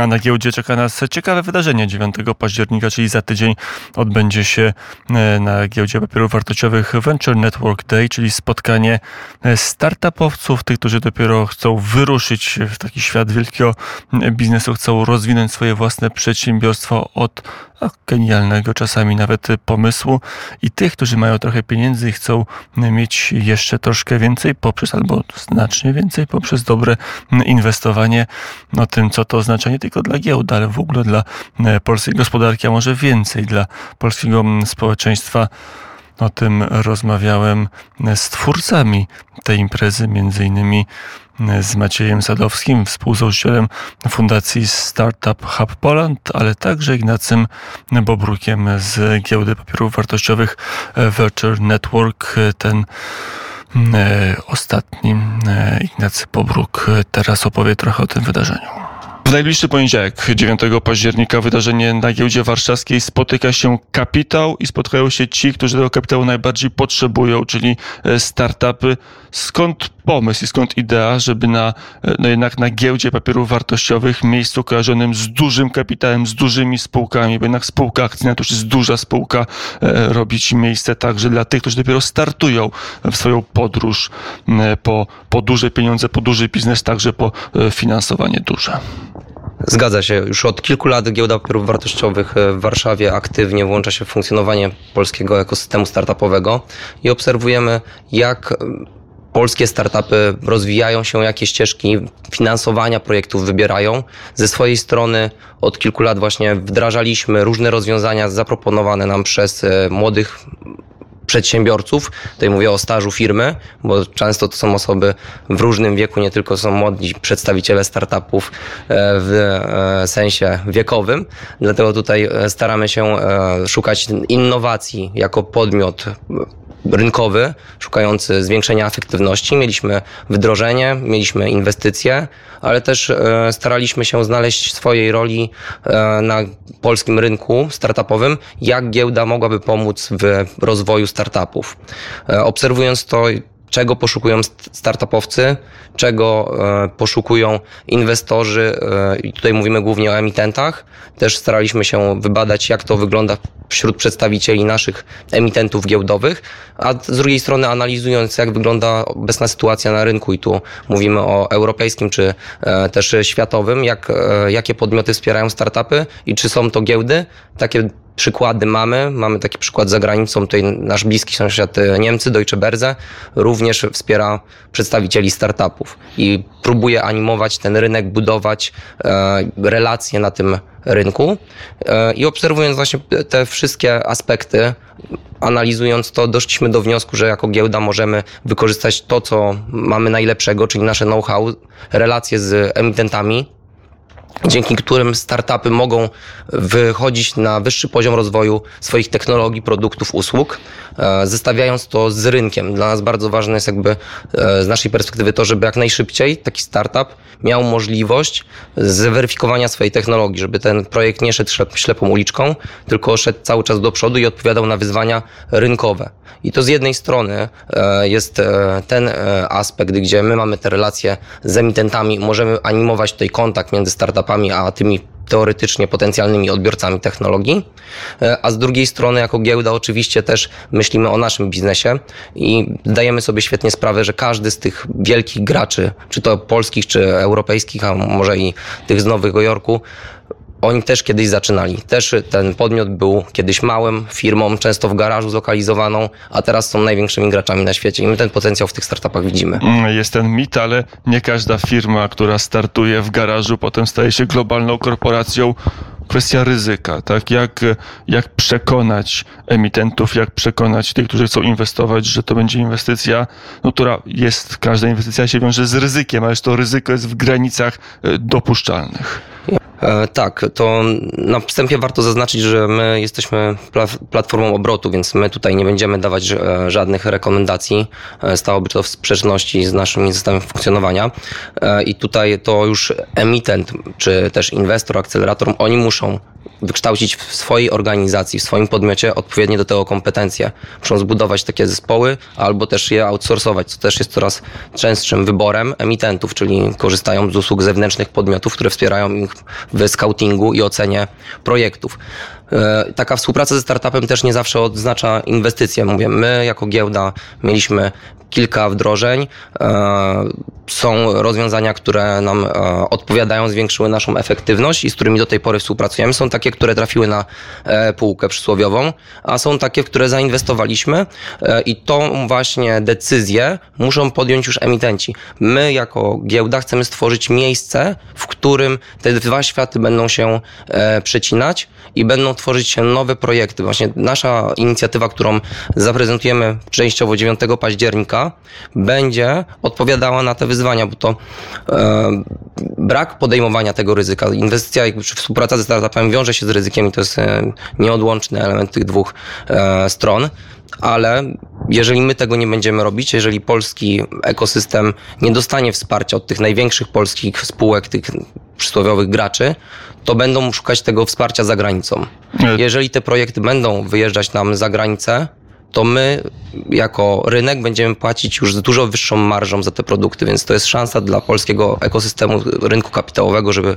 A na giełdzie czeka nas ciekawe wydarzenie 9 października, czyli za tydzień odbędzie się e, na giełdzie papierów wartościowych Venture Network Day, czyli spotkanie e, startupowców, tych, którzy dopiero chcą wyruszyć w taki świat wielkiego biznesu, chcą rozwinąć swoje własne przedsiębiorstwo od genialnego czasami nawet pomysłu i tych, którzy mają trochę pieniędzy i chcą mieć jeszcze troszkę więcej poprzez albo znacznie więcej poprzez dobre inwestowanie. O tym, co to oznacza nie tylko dla giełd, ale w ogóle dla e, polskiej gospodarki, a może więcej dla polskiego społeczeństwa. O tym rozmawiałem z twórcami tej imprezy, między innymi z Maciejem Sadowskim, współzałożycielem Fundacji Startup Hub Poland, ale także Ignacym Bobrukiem z Giełdy Papierów Wartościowych Venture Network. Ten e, ostatni e, Ignacy Bobruk teraz opowie trochę o tym wydarzeniu. W najbliższy poniedziałek, 9 października, wydarzenie na giełdzie warszawskiej spotyka się kapitał i spotkają się ci, którzy tego kapitału najbardziej potrzebują, czyli e, startupy. Skąd pomysł i skąd idea, żeby na, e, no jednak na giełdzie papierów wartościowych, miejscu kojarzonym z dużym kapitałem, z dużymi spółkami, bo jednak spółka akcyjna to już jest duża spółka, e, robić miejsce także dla tych, którzy dopiero startują w swoją podróż po, po duże pieniądze, po duży biznes, także po finansowanie duże. Zgadza się. Już od kilku lat giełda papierów wartościowych w Warszawie aktywnie włącza się w funkcjonowanie polskiego ekosystemu startupowego i obserwujemy, jak polskie startupy rozwijają się, jakie ścieżki finansowania projektów wybierają. Ze swojej strony od kilku lat właśnie wdrażaliśmy różne rozwiązania zaproponowane nam przez e, młodych przedsiębiorców. Tutaj mówię o stażu firmy, bo często to są osoby w różnym wieku, nie tylko są młodzi przedstawiciele startupów e, w e, sensie wiekowym. Dlatego tutaj e, staramy się szukać innowacji jako podmiot rynkowy, szukający zwiększenia efektywności. Mieliśmy wdrożenie, mieliśmy inwestycje, ale też e, staraliśmy się znaleźć swojej roli e, na polskim rynku startupowym, jak giełda mogłaby pomóc w rozwoju startupów. E, obserwując to, czego poszukują startupowcy, czego e, poszukują inwestorzy. E, I tutaj mówimy głównie o emitentach. Też staraliśmy się wybadać, jak to wygląda wśród przedstawicieli naszych emitentów giełdowych, a z drugiej strony analizując, jak wygląda obecna sytuacja na rynku, i tu mówimy o europejskim czy e, też światowym, jak, jakie podmioty wspierają startupy i czy są to giełdy. Takie przykłady mamy. Mamy taki przykład za granicą, tutaj nasz bliski sąsiad e, Niemcy, Deutsche Börse, również wspiera przedstawicieli startupów i próbuje animować ten rynek, budować e, relacje na tym rynku e, i obserwując właśnie te wszystkie aspekty, analizując to, doszliśmy do wniosku, że jako giełda możemy wykorzystać to, co mamy najlepszego, czyli nasze know-how, relacje z emitentami, dzięki którym startupy mogą wychodzić na wyższy poziom rozwoju swoich technologii, produktów, usług, e, zestawiając to z rynkiem. Dla nas bardzo ważne jest jakby e, z naszej perspektywy to, żeby jak najszybciej taki startup miał możliwość zweryfikowania swojej technologii, żeby ten projekt nie szedł ślepą uliczką, tylko szedł cały czas do przodu i odpowiadał na wyzwania rynkowe. I to z jednej strony e, jest ten aspekt, gdzie my mamy te relacje z emitentami, możemy animować tutaj kontakt między startupami, startupami, a tymi teoretycznie potencjalnymi odbiorcami technologii, e, a z drugiej strony jako giełda oczywiście też myślimy o naszym biznesie i zdajemy sobie świetnie sprawę, że każdy z tych wielkich graczy, czy to polskich, czy europejskich, a może i tych z Nowego Jorku, oni też kiedyś zaczynali. Też ten podmiot był kiedyś małym firmą, często w garażu zlokalizowaną, a teraz są największymi graczami na świecie i my ten potencjał w tych startupach widzimy. Mm, jest ten mit, ale nie każda firma, która startuje w garażu, potem staje się globalną korporacją kwestia ryzyka, tak? Jak, jak przekonać emitentów, jak przekonać tych, którzy chcą inwestować, że to będzie inwestycja, no, która jest, każda inwestycja się wiąże z ryzykiem, ale to ryzyko jest w granicach e, dopuszczalnych. E, tak, to na wstępie warto zaznaczyć, że my jesteśmy platformą obrotu, więc my tutaj nie będziemy dawać e, żadnych rekomendacji. E, stałoby to w sprzeczności z naszym systemem funkcjonowania. I tutaj to już emitent, czy też inwestor, akcelerator, oni muszą wykształcić w swojej organizacji, w swoim podmiocie odpowiednie do tego kompetencje. Muszą zbudować takie zespoły albo też je outsourcować, co też jest coraz częstszym wyborem emitentów, czyli korzystają z usług zewnętrznych podmiotów, które wspierają ich w scoutingu i ocenie projektów. E, Taka współpraca ze startupem też nie zawsze oznacza inwestycje. Mówię, my jako giełda mieliśmy kilka wdrożeń. E, Są rozwiązania, które nam e, odpowiadają, zwiększyły naszą efektywność i z którymi do tej pory współpracujemy. Są takie, które trafiły na półkę przysłowiową, a są takie, w które zainwestowaliśmy i tą właśnie decyzję muszą podjąć już emitenci. My jako giełda chcemy stworzyć miejsce, w którym te dwa światy będą się przecinać i będą tworzyć się nowe projekty. Właśnie nasza inicjatywa, którą zaprezentujemy częściowo 9 października, będzie odpowiadała na te wyzwania, bo to e, brak podejmowania tego ryzyka. Inwestycja czy współpraca ze startupem wiąże się z ryzykiem i to jest e, nieodłączny element tych dwóch e, stron. Ale jeżeli my tego nie będziemy robić, jeżeli polski ekosystem nie dostanie wsparcia od tych największych polskich spółek, tych przysłowiowych graczy, to będą szukać tego wsparcia za granicą. E, Jeżeli te projekty będą wyjeżdżać nam za granicę, to my jako rynek będziemy płacić już z dużo wyższą marżą za te produkty, więc to jest szansa dla polskiego ekosystemu rynku kapitałowego, żeby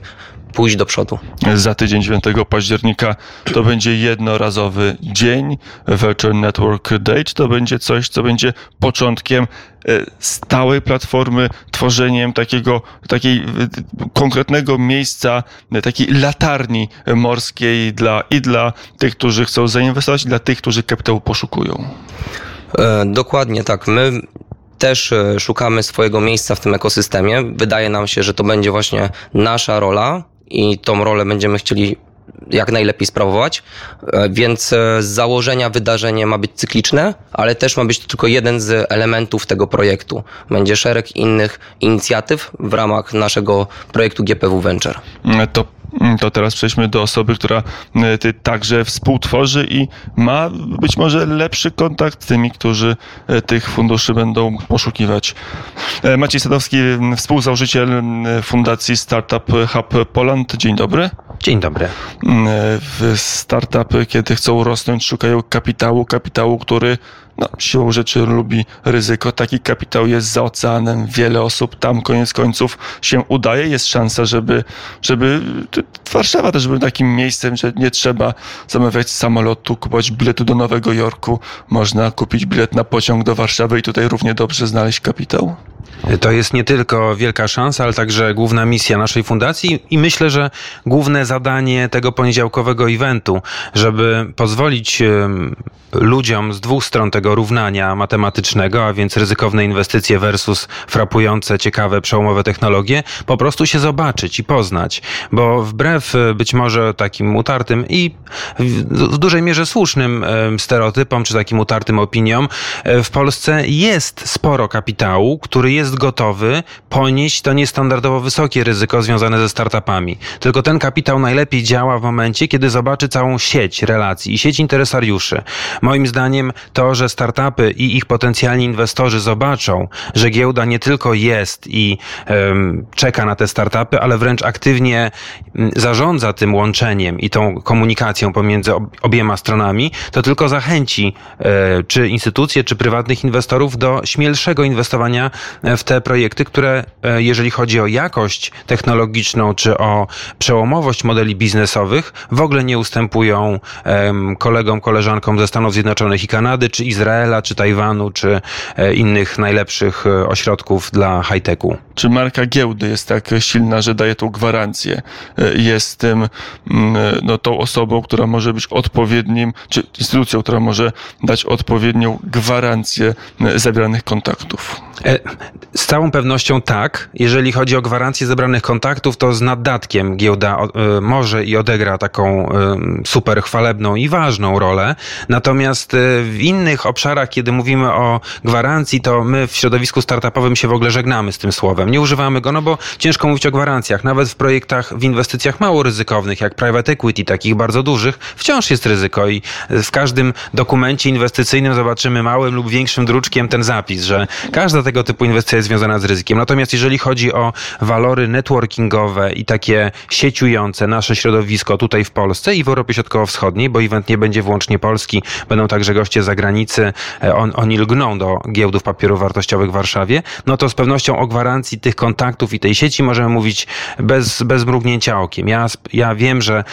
pójść do przodu. Za tydzień 9 października to będzie jednorazowy dzień Venture Network Day, to będzie coś, co będzie początkiem e, stałej platformy, tworzeniem takiego, takiej e, konkretnego miejsca, e, takiej latarni morskiej dla, i dla tych, którzy chcą zainwestować, i dla tych, którzy kapitału poszukują. E, Dokładnie tak. My też e, szukamy swojego miejsca w tym ekosystemie. Wydaje nam się, że to będzie właśnie nasza rola i tą rolę będziemy chcieli jak najlepiej sprawować. E, Więc z założenia wydarzenie ma być cykliczne, ale też ma być to tylko jeden z elementów tego projektu. Będzie szereg innych inicjatyw w ramach naszego projektu GPW Venture. To, to teraz przejdźmy do osoby, która e, ty także współtworzy i ma być może lepszy kontakt z tymi, którzy e, tych funduszy będą poszukiwać. E, Maciej Sadowski, m, współzałożyciel m, Fundacji Startup Hub Poland. Dzień dobry. Dzień dobry. Startupy, kiedy chcą rosnąć, szukają kapitału, kapitału, który no, siłą rzeczy lubi ryzyko. Taki kapitał jest za oceanem. Wiele osób tam koniec końców się udaje. Jest szansa, żeby, żeby Warszawa też była takim miejscem, że nie trzeba zamawiać samolotu, kupować biletu do Nowego Jorku. Można kupić bilet na pociąg do Warszawy i tutaj równie dobrze znaleźć kapitał. To jest nie tylko wielka szansa, ale także główna misja naszej fundacji i myślę, że główne zadanie tego poniedziałkowego eventu, żeby pozwolić ludziom z dwóch stron tego równania matematycznego, a więc ryzykowne inwestycje versus frapujące, ciekawe, przełomowe technologie, po prostu się zobaczyć i poznać. Bo wbrew e, być może takim utartym i w dużej mierze słusznym stereotypom, czy takim utartym opiniom, e, w Polsce jest sporo kapitału, który jest gotowy ponieść to niestandardowo wysokie ryzyko związane ze startupami. Tylko ten kapitał najlepiej działa w momencie, kiedy zobaczy całą sieć relacji i sieć interesariuszy. Moim zdaniem to, że startupy i ich potencjalni inwestorzy zobaczą, że giełda nie tylko jest i em, czeka na te startupy, ale wręcz aktywnie zarządza tym łączeniem i tą komunikacją pomiędzy ob- obiema stronami, to tylko zachęci e, czy instytucje, czy prywatnych inwestorów do śmielszego inwestowania e, w te projekty, które e, jeżeli chodzi o jakość technologiczną, czy o przełomowość modeli biznesowych, w ogóle nie ustępują kolegom, koleżankom ze Stanów Zjednoczonych i Kanady, czy Izraela, czy Tajwanu, czy e, innych najlepszych e, ośrodków dla high-techu. Czy marka giełdy jest tak silna, że daje tą gwarancję? Jest tym, mm, no, tą osobą, która może być odpowiednim, czy instytucją, która może dać odpowiednią gwarancję zawieranych kontaktów? Z całą pewnością tak. Jeżeli chodzi o gwarancję zebranych kontaktów, to z naddatkiem giełda e, może i odegra taką e, super chwalebną i ważną rolę. Natomiast e, w innych obszarach, kiedy mówimy o gwarancji, to my w środowisku startupowym się w ogóle żegnamy z tym słowem. Nie używamy go, no bo ciężko mówić o gwarancjach. Nawet w projektach, w inwestycjach mało ryzykownych, jak private equity, takich bardzo dużych, wciąż jest ryzyko i w każdym dokumencie inwestycyjnym zobaczymy małym lub większym druczkiem ten zapis, że każda tego typu inwestycja kwestia jest związana z ryzykiem. Natomiast jeżeli chodzi o walory networkingowe i takie sieciujące nasze środowisko tutaj w Polsce i w Europie Środkowo-Wschodniej, bo event nie będzie wyłącznie polski, będą także goście z zagranicy, e, on, oni lgną do giełdów papierów wartościowych w Warszawie, no to z pewnością o gwarancji tych kontaktów i tej sieci możemy mówić bez, bez mrugnięcia okiem. Ja, ja wiem, że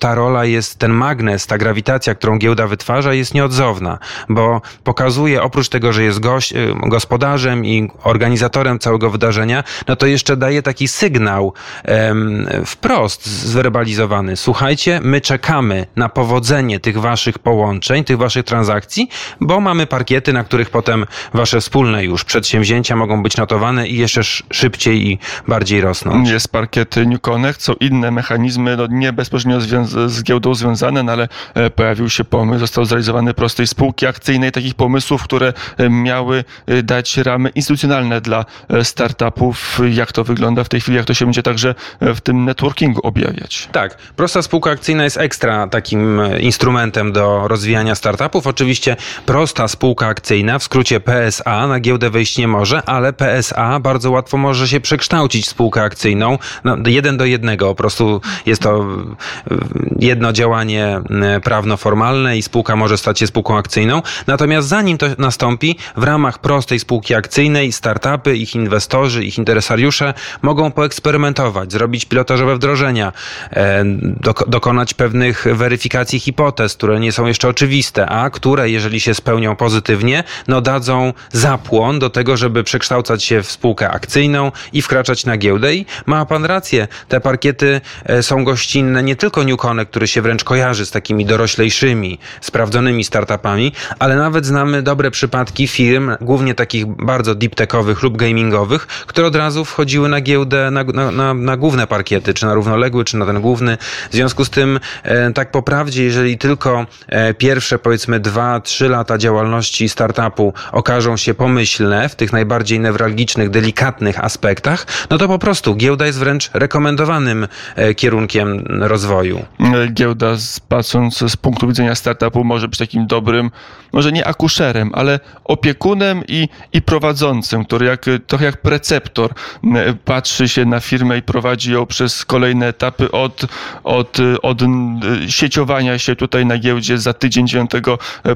ta rola jest, ten magnes, ta grawitacja, którą giełda wytwarza jest nieodzowna, bo pokazuje oprócz tego, że jest gość, gospodarzem i organizatorem całego wydarzenia, no to jeszcze daje taki sygnał em, wprost zwerbalizowany. Słuchajcie, my czekamy na powodzenie tych waszych połączeń, tych waszych transakcji, bo mamy parkiety, na których potem wasze wspólne już przedsięwzięcia mogą być notowane i jeszcze szybciej i bardziej rosnąć. Jest parkiet New Connect, są inne mechanizmy, no nie bezpośrednio z giełdą związane, no ale e, pojawił się pomysł, został zrealizowany prostej spółki akcyjnej, takich pomysłów, które e, miały e, dać ramy instytucjonalne dla startupów. Jak to wygląda w tej chwili, jak to się będzie także w tym networkingu objawiać? Tak, prosta spółka akcyjna jest ekstra takim instrumentem do rozwijania startupów. Oczywiście prosta spółka akcyjna, w skrócie PSA, na giełdę wejść nie może, ale PSA bardzo łatwo może się przekształcić w spółkę akcyjną. No, jeden do jednego, po prostu jest to jedno działanie prawno-formalne i spółka może stać się spółką akcyjną. Natomiast zanim to nastąpi, w ramach prostej spółki akcyjnej startupy, ich inwestorzy, ich interesariusze mogą poeksperymentować, zrobić pilotażowe wdrożenia, e, dokonać pewnych weryfikacji hipotez, które nie są jeszcze oczywiste, a które, jeżeli się spełnią pozytywnie, no dadzą zapłon do tego, żeby przekształcać się w spółkę akcyjną i wkraczać na giełdę. I ma pan rację, te parkiety e, są gościnne nie tylko New Connect, który się wręcz kojarzy z takimi doroślejszymi, sprawdzonymi startupami, ale nawet znamy dobre przypadki firm, głównie takich bardzo deep lub gamingowych, które od razu wchodziły na giełdę, na, na, na, na główne parkiety, czy na równoległy, czy na ten główny. W związku z tym, e, tak po prawdzie, jeżeli tylko e, pierwsze powiedzmy dwa, trzy lata działalności startupu okażą się pomyślne w tych najbardziej newralgicznych, delikatnych aspektach, no to po prostu giełda jest wręcz rekomendowanym e, kierunkiem rozwoju. Giełda, patrząc z punktu widzenia startupu, może być takim dobrym, może nie akuszerem, ale opiekunem i, i prowadzącym, który jak, trochę jak preceptor patrzy się na firmę i prowadzi ją przez kolejne etapy od, od, od sieciowania się tutaj na giełdzie za tydzień 9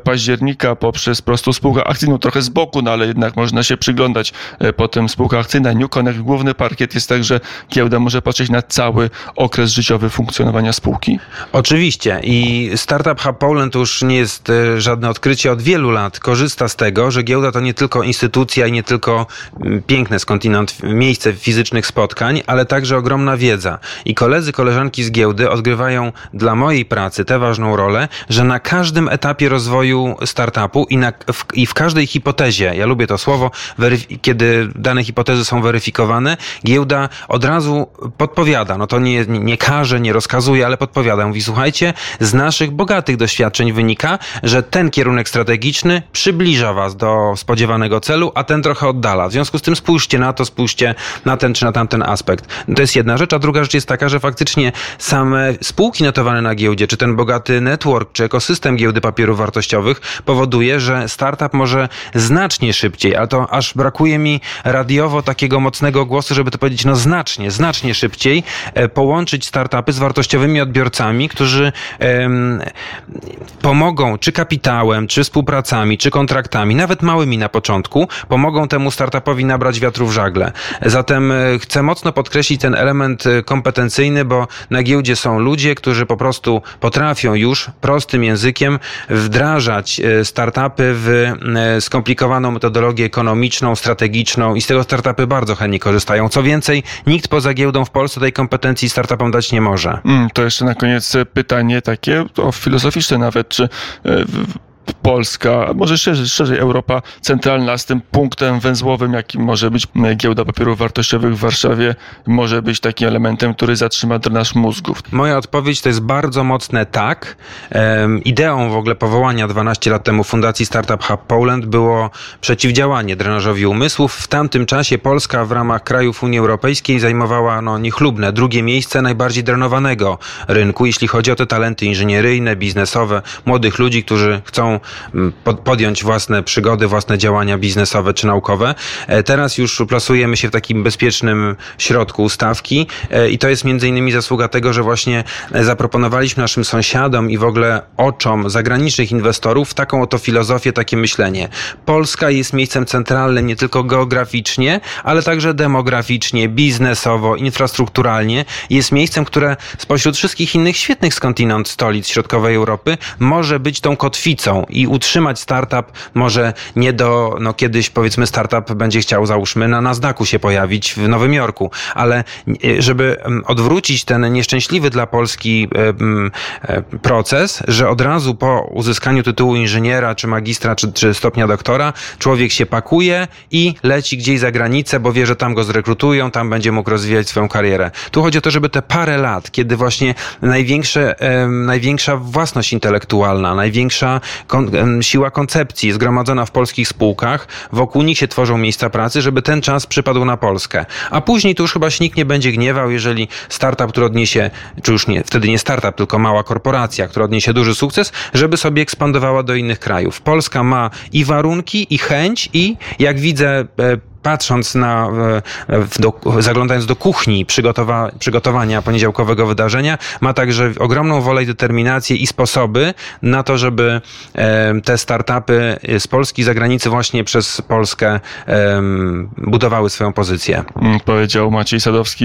października poprzez prostą spółkę akcyjną, trochę z boku, no ale jednak można się przyglądać e, potem spółka akcyjna. New Connect, główny parkiet jest tak, że giełda może patrzeć na cały okres życiowy funkcjonowania spółki. Oczywiście i Startup Hub Poland to już nie jest e, żadne odkrycie. Od wielu lat korzysta z tego, że giełda to nie tylko instytucja i nie tylko mm, piękne skądinąd miejsce fizycznych spotkań, ale także ogromna wiedza. I koledzy, koleżanki z giełdy odgrywają dla mojej pracy tę ważną rolę, że na każdym etapie rozwoju startupu i, na, w, i w każdej hipotezie, ja lubię to słowo, kiedy dane hipotezy są weryfikowane, giełda od razu podpowiada. No to nie, nie każe, nie rozkazuje, ale podpowiada. Mówi, słuchajcie, z naszych bogatych doświadczeń wynika, że ten kierunek strategiczny przybliża was do spodziewanego celu, a ten trochę oddala. W związku z tym spójrzcie na to, spójrzcie na ten czy na tamten aspekt. To jest jedna rzecz, a druga rzecz jest taka, że faktycznie same spółki notowane na giełdzie, czy ten bogaty network, czy ekosystem giełdy papierów wartościowych powoduje, że startup może znacznie szybciej, a to aż brakuje mi radiowo takiego mocnego głosu, żeby to powiedzieć, no znacznie, znacznie szybciej e, połączyć startupy z wartościowymi odbiorcami, którzy pomogą czy kapitałem, czy współpracami, czy kontraktami, nawet małymi na początku, pomogą temu startupowi nabrać wiatru w żagle. Zatem e, chcę mocno podkreślić ten element e, kompetencyjny, bo na giełdzie są ludzie, którzy po prostu potrafią już prostym językiem wdrażać startupy w skomplikowaną metodologię ekonomiczną, strategiczną i z tego startupy bardzo chętnie korzystają. Co więcej, nikt poza giełdą w Polsce tej kompetencji startupom dać nie może. Mm, to jeszcze na koniec pytanie takie, to filozoficzne nawet, czy e, Polska, a może szerzej, szerzej Europa centralna z tym punktem węzłowym, jakim może być giełda papierów wartościowych w Warszawie, może być takim elementem, który zatrzyma drenaż mózgów? Moja odpowiedź to jest bardzo mocne tak. Ideą w ogóle powołania 12 lat temu Fundacji Startup Hub Poland było przeciwdziałanie drenażowi umysłów. W tamtym czasie Polska w ramach krajów Unii Europejskiej zajmowała no, niechlubne drugie miejsce najbardziej drenowanego rynku, jeśli chodzi o te talenty inżynieryjne, biznesowe, młodych ludzi, którzy chcą podjąć własne przygody, własne działania biznesowe czy naukowe. E, Teraz już plasujemy się w takim bezpiecznym środku stawki e, i to jest między innymi zasługa tego, że właśnie e, zaproponowaliśmy naszym sąsiadom i w ogóle oczom zagranicznych inwestorów taką oto filozofię, takie myślenie. Polska jest miejscem centralnym nie tylko geograficznie, ale także demograficznie, biznesowo, infrastrukturalnie. Jest miejscem, które spośród wszystkich innych świetnych skądinąd stolic środkowej Europy może być tą kotwicą i utrzymać startup może nie do, no kiedyś powiedzmy startup będzie chciał załóżmy na Nasdaqu się pojawić w Nowym Jorku, ale e, żeby odwrócić ten nieszczęśliwy dla Polski em, e, proces, że od razu po uzyskaniu tytułu inżyniera, czy magistra, czy, czy stopnia doktora, człowiek się pakuje i leci gdzieś za granicę, bo wie, że tam go zrekrutują, tam będzie mógł rozwijać swoją karierę. Tu chodzi o to, żeby te parę lat, kiedy właśnie największe, największa własność intelektualna, największa kon, siła koncepcji zgromadzona w polskich spółkach, wokół nich się tworzą miejsca pracy, żeby ten czas przypadł na Polskę. A później to już chyba się nikt nie będzie gniewał, jeżeli startup, który odniesie, czy już nie, wtedy nie startup, tylko mała korporacja, która odniesie duży sukces, żeby sobie ekspandowała do innych krajów. Polska ma i warunki, i chęć, i jak widzę, e, patrząc na, e, do, zaglądając do kuchni przygotowa, przygotowania poniedziałkowego wydarzenia, ma także ogromną wolę i determinację i sposoby na to, żeby e, te startupy z Polski zagranicy właśnie przez Polskę budowały swoją pozycję. Mm, Powiedział Maciej Sadowski,